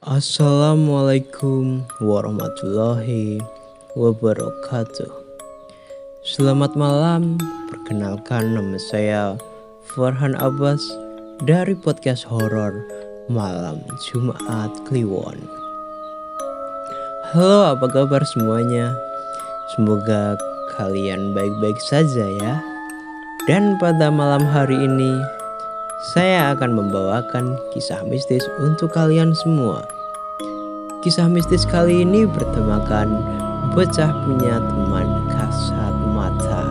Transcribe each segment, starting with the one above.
Assalamualaikum warahmatullahi wabarakatuh. Selamat malam, perkenalkan nama saya Farhan Abbas dari podcast horor Malam Jumat Kliwon. Halo, apa kabar semuanya? Semoga kalian baik-baik saja ya. Dan pada malam hari ini saya akan membawakan kisah mistis untuk kalian semua. Kisah mistis kali ini bertemakan bocah punya teman kasat mata.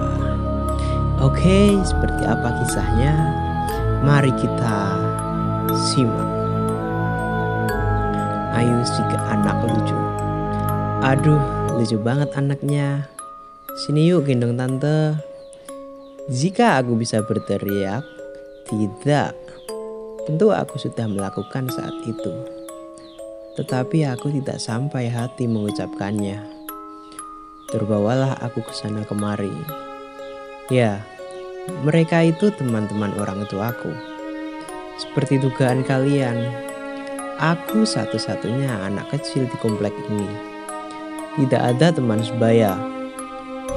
Oke, seperti apa kisahnya? Mari kita simak. Ayu si anak lucu. Aduh, lucu banget anaknya. Sini yuk gendong tante. Jika aku bisa berteriak, tidak, tentu aku sudah melakukan saat itu. Tetapi aku tidak sampai hati mengucapkannya. Terbawalah aku ke sana kemari. Ya, mereka itu teman-teman orang tuaku. Seperti dugaan kalian, aku satu-satunya anak kecil di komplek ini. Tidak ada teman sebaya.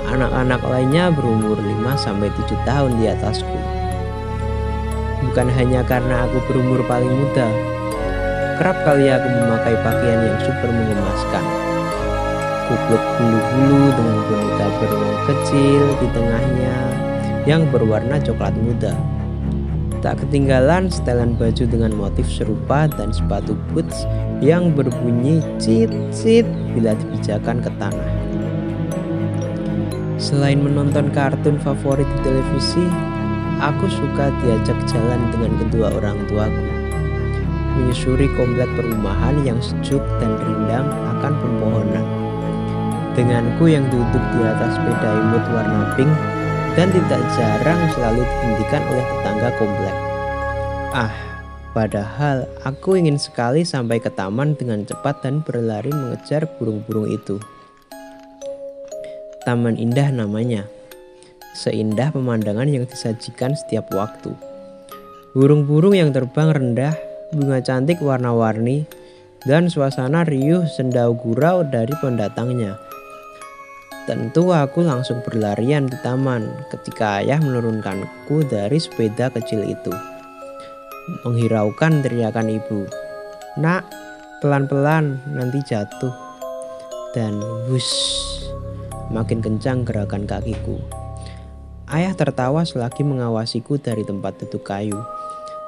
Anak-anak lainnya berumur 5 7 tahun di atasku bukan hanya karena aku berumur paling muda. Kerap kali aku memakai pakaian yang super mengemaskan. Kupluk bulu-bulu dengan boneka beruang kecil di tengahnya yang berwarna coklat muda. Tak ketinggalan setelan baju dengan motif serupa dan sepatu boots yang berbunyi cit-cit bila dipijakan ke tanah. Selain menonton kartun favorit di televisi, Aku suka diajak jalan dengan kedua orang tuaku, menyusuri komplek perumahan yang sejuk dan rindang akan pepohonan. Denganku yang duduk di atas sepeda imut warna pink dan tidak jarang selalu dihentikan oleh tetangga komplek. Ah, padahal aku ingin sekali sampai ke taman dengan cepat dan berlari mengejar burung-burung itu. Taman Indah namanya seindah pemandangan yang disajikan setiap waktu. Burung-burung yang terbang rendah, bunga cantik warna-warni, dan suasana riuh sendau gurau dari pendatangnya. Tentu aku langsung berlarian di taman ketika ayah menurunkanku dari sepeda kecil itu. Menghiraukan teriakan ibu. Nak, pelan-pelan nanti jatuh. Dan wush, makin kencang gerakan kakiku. Ayah tertawa selagi mengawasiku dari tempat duduk kayu,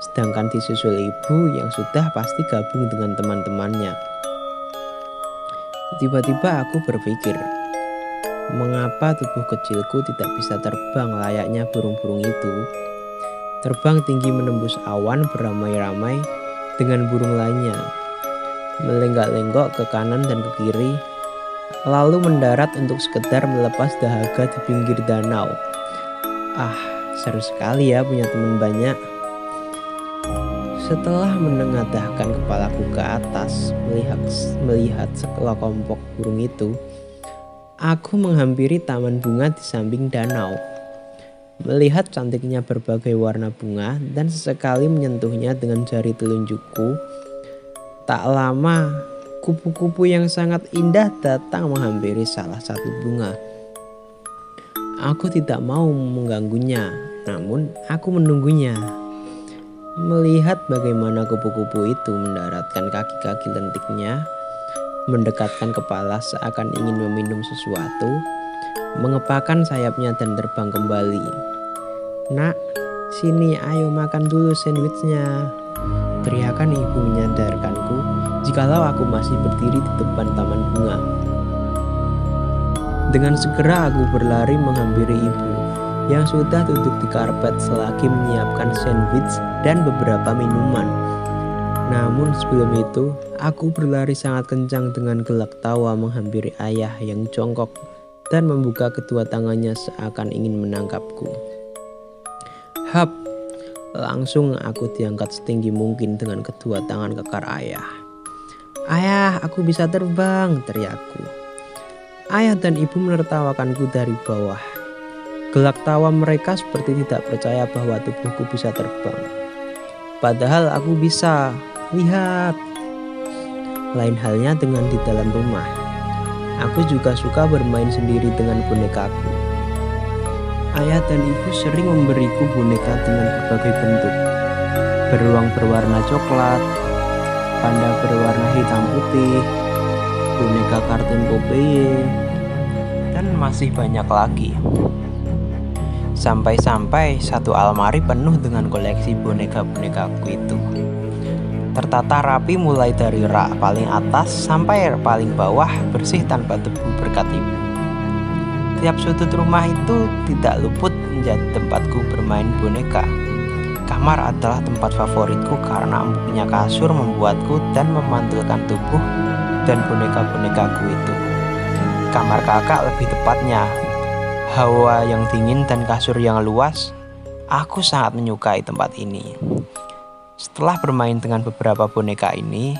sedangkan disusul ibu yang sudah pasti gabung dengan teman-temannya. Tiba-tiba aku berpikir, mengapa tubuh kecilku tidak bisa terbang layaknya burung-burung itu? Terbang tinggi menembus awan beramai-ramai dengan burung lainnya, melenggak-lenggok ke kanan dan ke kiri, lalu mendarat untuk sekedar melepas dahaga di pinggir danau Ah, seru sekali ya punya teman banyak. Setelah menengadahkan kepalaku ke atas, melihat melihat sekelompok burung itu, aku menghampiri taman bunga di samping danau. Melihat cantiknya berbagai warna bunga dan sesekali menyentuhnya dengan jari telunjukku, tak lama kupu-kupu yang sangat indah datang menghampiri salah satu bunga. Aku tidak mau mengganggunya, namun aku menunggunya. Melihat bagaimana kupu-kupu itu mendaratkan kaki-kaki lentiknya, mendekatkan kepala seakan ingin meminum sesuatu, mengepakkan sayapnya dan terbang kembali. Nak, sini ayo makan dulu sandwichnya. Teriakan ibu menyadarkanku jikalau aku masih berdiri di depan taman bunga. Dengan segera aku berlari menghampiri ibu yang sudah duduk di karpet selagi menyiapkan sandwich dan beberapa minuman. Namun sebelum itu, aku berlari sangat kencang dengan gelak tawa menghampiri ayah yang jongkok dan membuka kedua tangannya seakan ingin menangkapku. Hap, langsung aku diangkat setinggi mungkin dengan kedua tangan kekar ayah. Ayah, aku bisa terbang, teriakku. Ayah dan ibu menertawakanku dari bawah. Gelak tawa mereka seperti tidak percaya bahwa tubuhku bisa terbang. Padahal aku bisa. Lihat. Lain halnya dengan di dalam rumah. Aku juga suka bermain sendiri dengan bonekaku. Ayah dan ibu sering memberiku boneka dengan berbagai bentuk. Beruang berwarna coklat, panda berwarna hitam putih, boneka kartun Popeye, dan masih banyak lagi. Sampai-sampai satu almari penuh dengan koleksi boneka-bonekaku itu. Tertata rapi mulai dari rak paling atas sampai paling bawah bersih tanpa debu berkat ibu. Tiap sudut rumah itu tidak luput menjadi tempatku bermain boneka. Kamar adalah tempat favoritku karena empuknya kasur membuatku dan memantulkan tubuh dan boneka-bonekaku itu. Kamar kakak lebih tepatnya. Hawa yang dingin dan kasur yang luas, aku sangat menyukai tempat ini. Setelah bermain dengan beberapa boneka ini,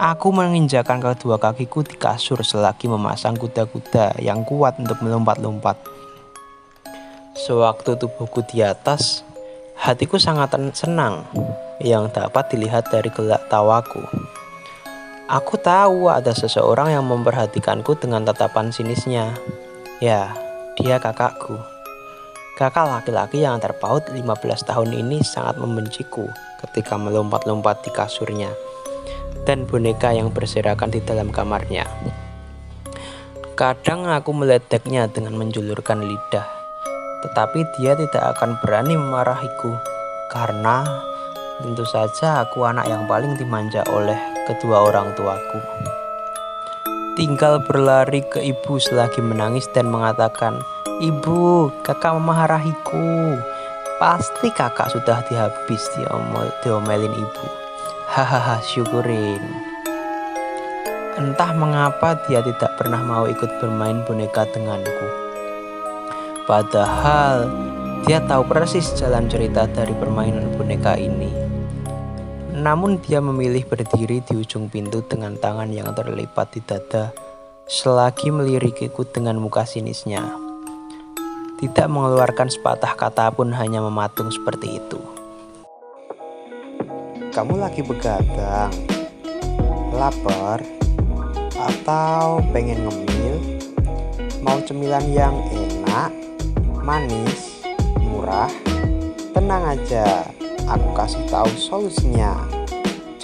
aku menginjakan kedua kakiku di kasur selagi memasang kuda-kuda yang kuat untuk melompat-lompat. Sewaktu tubuhku di atas, hatiku sangat senang yang dapat dilihat dari gelak tawaku. Aku tahu ada seseorang yang memperhatikanku dengan tatapan sinisnya. Ya, dia kakakku. Kakak laki-laki yang terpaut 15 tahun ini sangat membenciku ketika melompat-lompat di kasurnya dan boneka yang berserakan di dalam kamarnya. Kadang aku meledeknya dengan menjulurkan lidah, tetapi dia tidak akan berani memarahiku karena tentu saja aku anak yang paling dimanja oleh kedua orang tuaku. Tinggal berlari ke ibu selagi menangis dan mengatakan, Ibu, kakak memarahiku. Pasti kakak sudah dihabis diomel, diomelin ibu. Hahaha, syukurin. Entah mengapa dia tidak pernah mau ikut bermain boneka denganku. Padahal dia tahu persis jalan cerita dari permainan boneka ini. Namun dia memilih berdiri di ujung pintu dengan tangan yang terlipat di dada selagi melirikiku dengan muka sinisnya tidak mengeluarkan sepatah kata pun hanya mematung seperti itu. Kamu lagi begadang, lapar, atau pengen ngemil, mau cemilan yang enak, manis, murah, tenang aja, aku kasih tahu solusinya.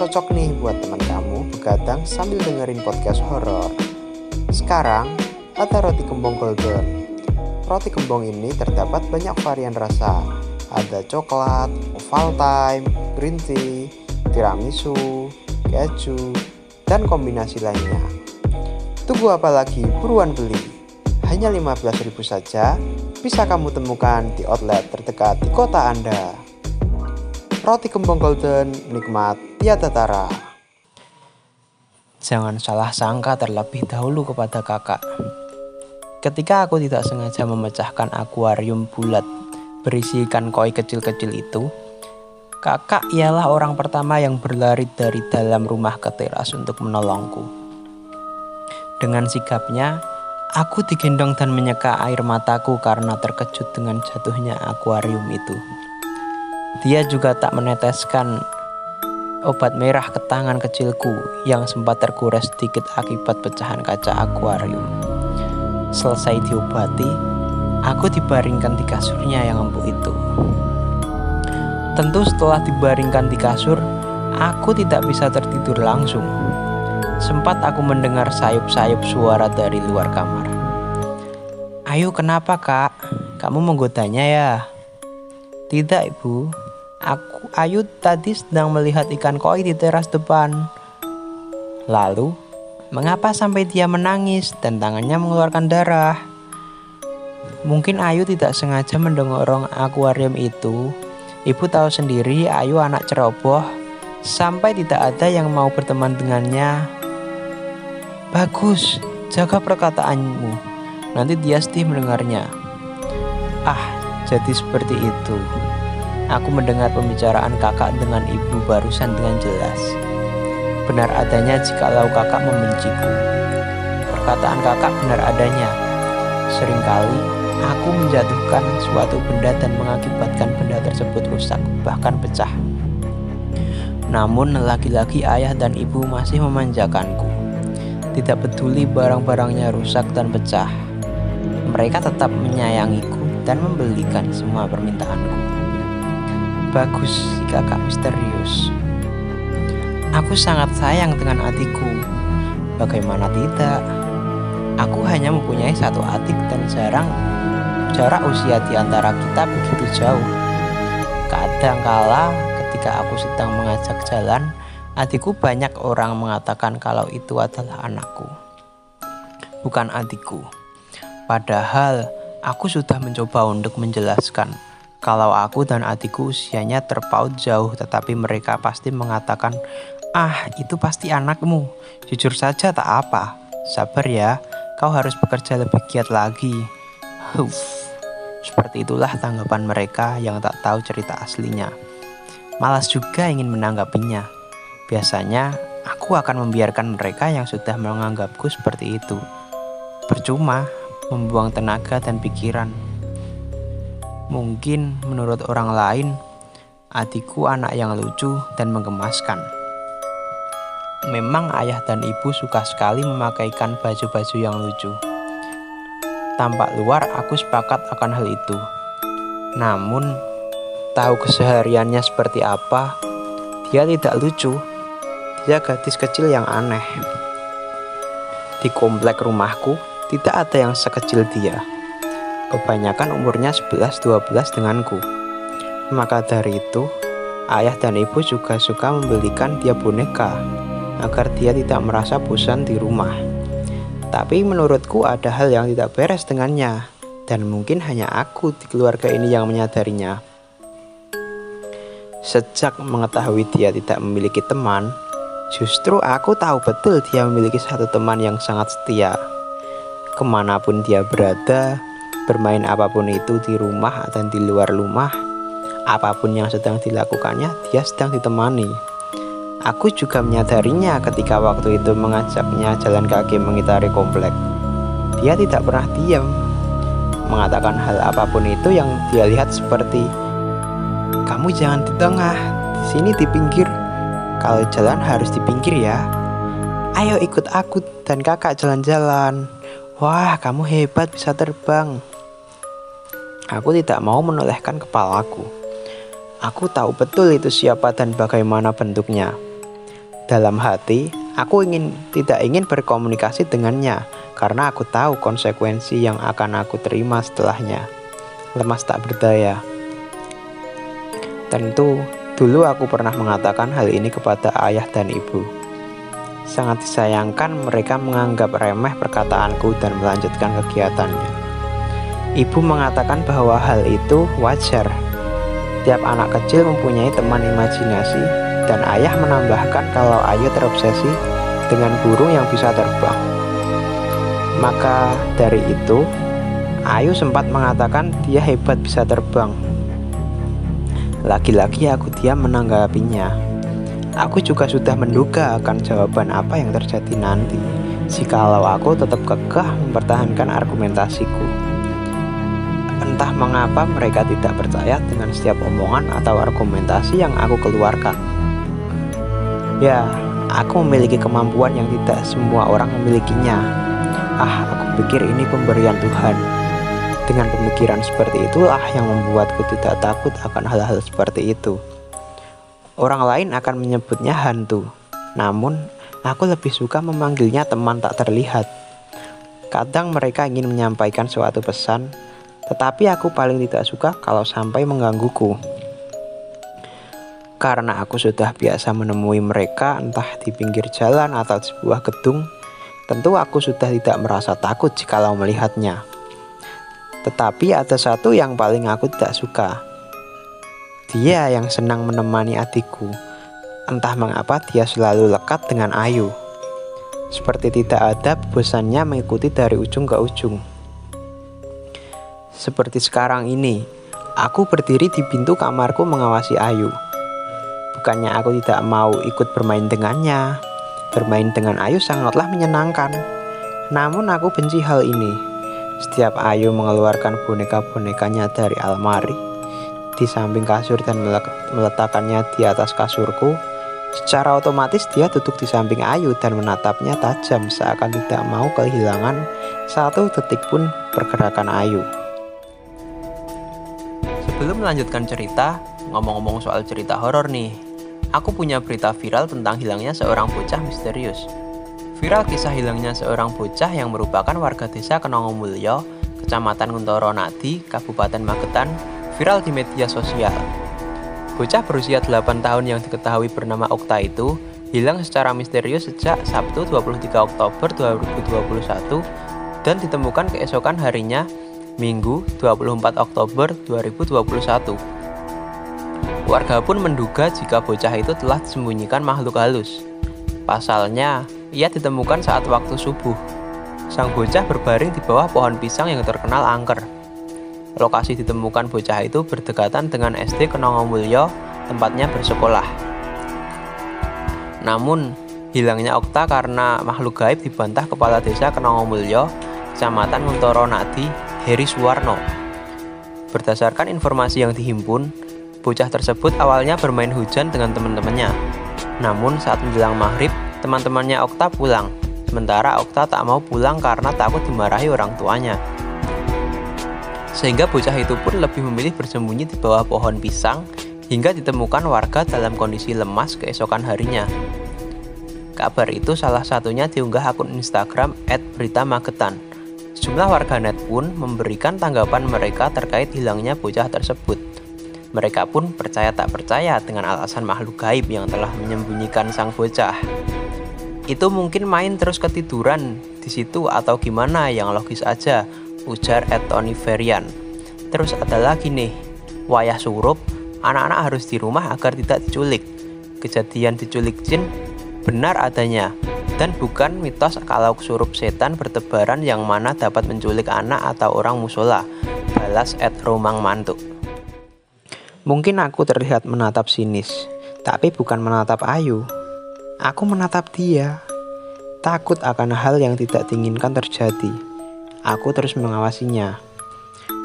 Cocok nih buat teman kamu begadang sambil dengerin podcast horor. Sekarang ada roti kembang golden Roti kembang ini terdapat banyak varian rasa. Ada coklat, ovaltine, green tea, tiramisu, keju, dan kombinasi lainnya. Tunggu apa lagi? Buruan beli. Hanya 15.000 saja bisa kamu temukan di outlet terdekat di kota Anda. Roti kembang golden nikmat tiada tara. Jangan salah sangka terlebih dahulu kepada kakak. Ketika aku tidak sengaja memecahkan akuarium bulat berisi ikan koi kecil-kecil itu, kakak ialah orang pertama yang berlari dari dalam rumah ke teras untuk menolongku. Dengan sigapnya, aku digendong dan menyeka air mataku karena terkejut dengan jatuhnya akuarium itu. Dia juga tak meneteskan obat merah ke tangan kecilku yang sempat terkuras sedikit akibat pecahan kaca akuarium. Selesai diobati, aku dibaringkan di kasurnya yang empuk itu. Tentu setelah dibaringkan di kasur, aku tidak bisa tertidur langsung. Sempat aku mendengar sayup-sayup suara dari luar kamar. Ayo kenapa kak? Kamu menggodanya ya? Tidak ibu, aku Ayu tadi sedang melihat ikan koi di teras depan. Lalu Mengapa sampai dia menangis dan tangannya mengeluarkan darah? Mungkin Ayu tidak sengaja mendorong akuarium itu. Ibu tahu sendiri Ayu anak ceroboh sampai tidak ada yang mau berteman dengannya. Bagus, jaga perkataanmu. Nanti dia sedih mendengarnya. Ah, jadi seperti itu. Aku mendengar pembicaraan kakak dengan ibu barusan dengan jelas benar adanya jikalau kakak membenciku. Perkataan kakak benar adanya. Seringkali aku menjatuhkan suatu benda dan mengakibatkan benda tersebut rusak, bahkan pecah. Namun lagi-lagi ayah dan ibu masih memanjakanku. Tidak peduli barang-barangnya rusak dan pecah. Mereka tetap menyayangiku dan membelikan semua permintaanku. Bagus si kakak misterius. Aku sangat sayang dengan adikku. Bagaimana tidak? Aku hanya mempunyai satu adik dan jarang jarak usia di antara kita begitu jauh. Kadangkala ketika aku sedang mengajak jalan, adikku banyak orang mengatakan kalau itu adalah anakku. Bukan adikku. Padahal aku sudah mencoba untuk menjelaskan. Kalau aku dan adikku usianya terpaut jauh tetapi mereka pasti mengatakan Ah itu pasti anakmu. Jujur saja tak apa. Sabar ya Kau harus bekerja lebih giat lagi. Huff Seperti itulah tanggapan mereka yang tak tahu cerita aslinya. Malas juga ingin menanggapinya. Biasanya aku akan membiarkan mereka yang sudah menganggapku seperti itu. Percuma membuang tenaga dan pikiran Mungkin menurut orang lain Adikku anak yang lucu dan menggemaskan Memang ayah dan ibu suka sekali memakaikan baju-baju yang lucu. Tampak luar aku sepakat akan hal itu. Namun, tahu kesehariannya seperti apa, dia tidak lucu. Dia gadis kecil yang aneh. Di komplek rumahku, tidak ada yang sekecil dia. Kebanyakan umurnya 11-12 denganku. Maka dari itu, ayah dan ibu juga suka membelikan dia boneka agar dia tidak merasa bosan di rumah. Tapi menurutku ada hal yang tidak beres dengannya, dan mungkin hanya aku di keluarga ini yang menyadarinya. Sejak mengetahui dia tidak memiliki teman, justru aku tahu betul dia memiliki satu teman yang sangat setia. Ke mana pun dia berada, bermain apa pun itu di rumah dan di luar rumah, apa pun yang sedang dilakukannya, dia sedang ditemani. Aku juga menyadarinya ketika waktu itu mengajaknya jalan kaki mengitari komplek. Dia tidak pernah diam, mengatakan hal apa pun itu yang dia lihat seperti kamu jangan di tengah, di sini di pinggir. Kalau jalan harus di pinggir ya. Ayo ikut aku dan kakak jalan-jalan. Wah, kamu hebat bisa terbang. Aku tidak mau menolehkan kepalaku. Aku tahu betul itu siapa dan bagaimana bentuknya. Dalam hati, aku ingin tidak ingin berkomunikasi dengannya karena aku tahu konsekuensi yang akan aku terima setelahnya. Lemas tak berdaya. Tentu, dulu aku pernah mengatakan hal ini kepada ayah dan ibu. Sangat disayangkan mereka menganggap remeh perkataanku dan melanjutkan kegiatannya. Ibu mengatakan bahwa hal itu wajar. Tiap anak kecil mempunyai teman imajinasi dan ayah menambahkan kalau Ayu terobsesi dengan burung yang bisa terbang. Maka dari itu, Ayu sempat mengatakan dia hebat bisa terbang. Lagi-lagi aku diam menanggapinya. Aku juga sudah menduga akan jawaban apa yang terjadi nanti jikalau aku tetap kekeh mempertahankan argumentasiku. Entah mengapa mereka tidak percaya dengan setiap omongan atau argumentasi yang aku keluarkan. Ya, aku memiliki kemampuan yang tidak semua orang memilikinya. Ah, aku pikir ini pemberian Tuhan. Dengan pemikiran seperti itulah yang membuatku tidak takut akan hal-hal seperti itu. Orang lain akan menyebutnya hantu, namun aku lebih suka memanggilnya teman tak terlihat. Kadang mereka ingin menyampaikan suatu pesan, tetapi aku paling tidak suka kalau sampai menggangguku. Karena aku sudah biasa menemui mereka entah di pinggir jalan atau di sebuah gedung, tentu aku sudah tidak merasa takut jikalau melihatnya. Tetapi ada satu yang paling aku tidak suka. Dia yang senang menemani adikku. Entah mengapa dia selalu lekat dengan Ayu. Seperti tidak ada bosannya mengikuti dari ujung ke ujung. Seperti sekarang ini, aku berdiri di pintu kamarku mengawasi Ayu. Bukannya aku tidak mau ikut bermain dengannya. Bermain dengan Ayu sangatlah menyenangkan. Namun aku benci hal ini. Setiap Ayu mengeluarkan boneka-bonekanya dari almari di samping kasur dan meletakkannya di atas kasurku, Secara otomatis dia duduk di samping Ayu dan menatapnya tajam seakan tidak mau kehilangan satu detik pun pergerakan Ayu. Sebelum melanjutkan cerita, ngomong-ngomong soal cerita horor nih, aku punya berita viral tentang hilangnya seorang bocah misterius. Viral kisah hilangnya seorang bocah yang merupakan warga desa Kenongomulyo, Kecamatan Kuntoro Nadi, Kabupaten Magetan, viral di media sosial. Bocah berusia 8 tahun yang diketahui bernama Okta itu hilang secara misterius sejak Sabtu 23 Oktober 2021 dan ditemukan keesokan harinya Minggu 24 Oktober 2021. Warga pun menduga jika bocah itu telah disembunyikan makhluk halus. Pasalnya, ia ditemukan saat waktu subuh. Sang bocah berbaring di bawah pohon pisang yang terkenal angker. Lokasi ditemukan bocah itu berdekatan dengan SD Kenongomulyo, tempatnya bersekolah. Namun, hilangnya Okta karena makhluk gaib dibantah Kepala Desa Kenongomulyo, Kecamatan Muntoro Nadi, Heri Suwarno. Berdasarkan informasi yang dihimpun, bocah tersebut awalnya bermain hujan dengan teman-temannya. Namun saat menjelang maghrib, teman-temannya Okta pulang, sementara Okta tak mau pulang karena takut dimarahi orang tuanya. Sehingga bocah itu pun lebih memilih bersembunyi di bawah pohon pisang hingga ditemukan warga dalam kondisi lemas keesokan harinya. Kabar itu salah satunya diunggah akun Instagram @berita_magetan. Sejumlah warganet pun memberikan tanggapan mereka terkait hilangnya bocah tersebut. Mereka pun percaya tak percaya dengan alasan makhluk gaib yang telah menyembunyikan sang bocah. Itu mungkin main terus ketiduran di situ atau gimana yang logis aja, ujar Ed Ferian. Terus ada lagi nih, wayah surup, anak-anak harus di rumah agar tidak diculik. Kejadian diculik jin benar adanya, dan bukan mitos kalau surup setan bertebaran yang mana dapat menculik anak atau orang musola. Balas Ed Romang Mantuk. Mungkin aku terlihat menatap sinis, tapi bukan menatap Ayu. Aku menatap dia, takut akan hal yang tidak diinginkan terjadi. Aku terus mengawasinya.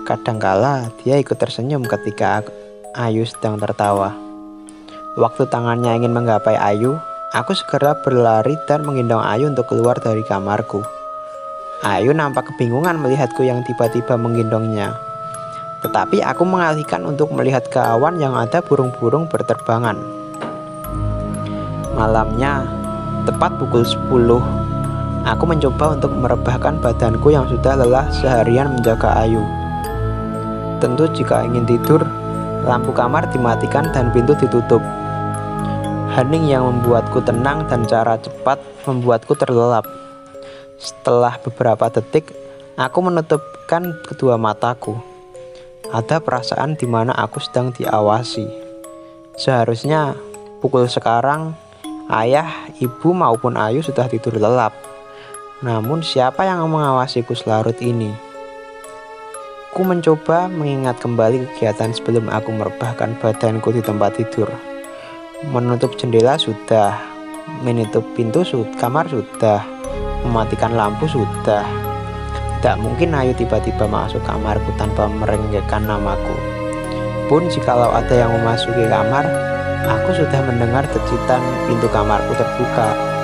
Kadangkala dia ikut tersenyum ketika Ayu sedang tertawa. Waktu tangannya ingin menggapai Ayu, aku segera berlari dan menggendong Ayu untuk keluar dari kamarku. Ayu nampak kebingungan melihatku yang tiba-tiba menggendongnya. Tetapi aku mengalihkan untuk melihat ke awan yang ada burung-burung berterbangan. Malamnya, tepat pukul 10, Aku mencoba untuk merebahkan badanku yang sudah lelah seharian menjaga Ayu. Tentu jika ingin tidur, lampu kamar dimatikan dan pintu ditutup. Hening yang membuatku tenang dan cara cepat membuatku terlelap. Setelah beberapa detik, aku menutupkan kedua mataku. Ada perasaan di mana aku sedang diawasi. Seharusnya pukul sekarang, ayah, ibu maupun Ayu sudah tidur lelap. Namun siapa yang mengawasiku selarut ini? Ku mencoba mengingat kembali kegiatan sebelum aku merebahkan badanku di tempat tidur. Menutup jendela sudah, menutup pintu sudah, kamar sudah, mematikan lampu sudah. Tidak mungkin Ayu tiba-tiba masuk kamarku tanpa merenggakkan namaku. Pun jikalau ada yang memasuki kamar, aku sudah mendengar decitan pintu kamarku terbuka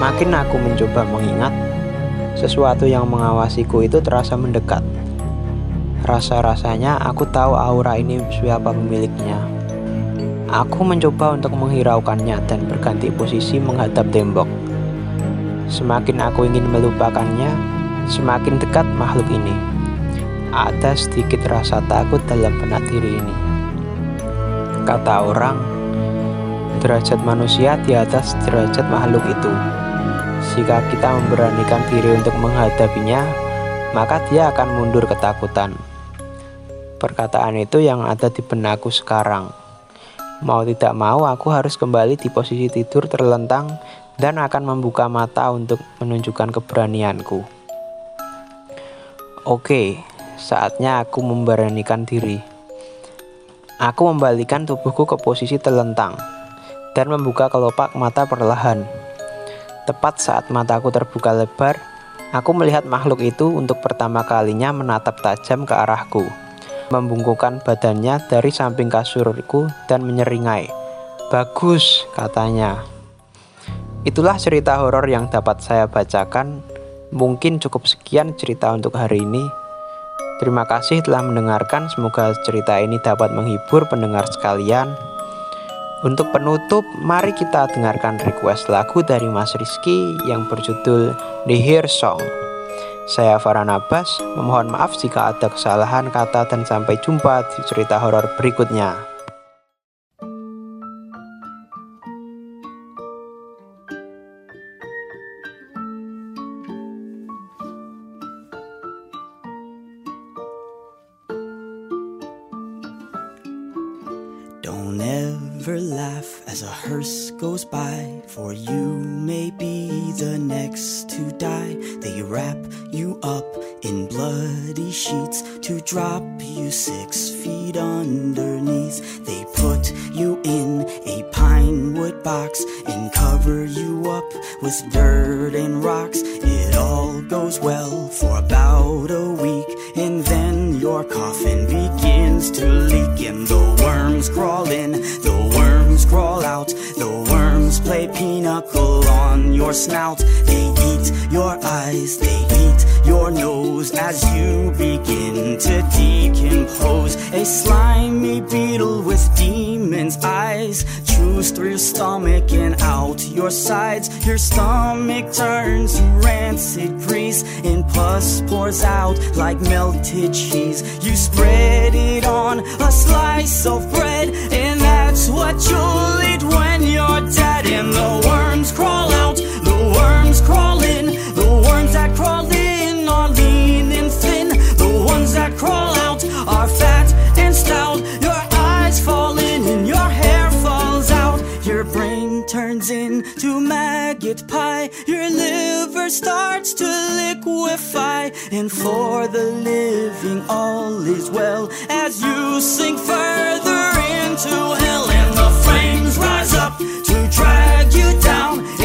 Makin aku mencoba mengingat, sesuatu yang mengawasiku itu terasa mendekat. Rasa-rasanya aku tahu aura ini siapa pemiliknya. Aku mencoba untuk menghiraukannya dan berganti posisi menghadap tembok. Semakin aku ingin melupakannya, semakin dekat makhluk ini. Ada sedikit rasa takut dalam benak diri ini. Kata orang, derajat manusia di atas derajat makhluk itu. Jika kita memberanikan diri untuk menghadapinya, maka dia akan mundur ketakutan. Perkataan itu yang ada di benakku sekarang. Mau tidak mau, aku harus kembali di posisi tidur terlentang dan akan membuka mata untuk menunjukkan keberanianku. Oke, saatnya aku memberanikan diri. Aku membalikan tubuhku ke posisi terlentang dan membuka kelopak mata perlahan. Tepat saat mataku terbuka lebar, aku melihat makhluk itu untuk pertama kalinya menatap tajam ke arahku, membungkukkan badannya dari samping kasurku dan menyeringai. Bagus, katanya. Itulah cerita horor yang dapat saya bacakan. Mungkin cukup sekian cerita untuk hari ini. Terima kasih telah mendengarkan. Semoga cerita ini dapat menghibur pendengar sekalian. Untuk penutup, mari kita dengarkan request lagu dari Mas Rizky yang berjudul The Hear Song. Saya Farhan Abbas, memohon maaf jika ada kesalahan kata dan sampai jumpa di cerita horor berikutnya. Don't laugh as a hearse goes by, for you may be the next to die. They wrap you up in bloody sheets to drop you six feet underneath. They put you in a pine wood box and cover you up with dirt and rocks. It all goes well for about a week, and then your coffin begins to leak, and the worms crawl in, the on your snout. They eat your eyes, they eat your nose as you begin to decompose. A slimy beetle with demon's eyes through your stomach and out your sides. Your stomach turns to rancid grease, and pus pours out like melted cheese. You spread it on a slice of bread, and that's what you'll eat when you're dead. And the worms crawl out, into maggot pie. Your liver starts to liquefy. And for the living, all is well as you sink further into hell. And the flames rise up to drag you down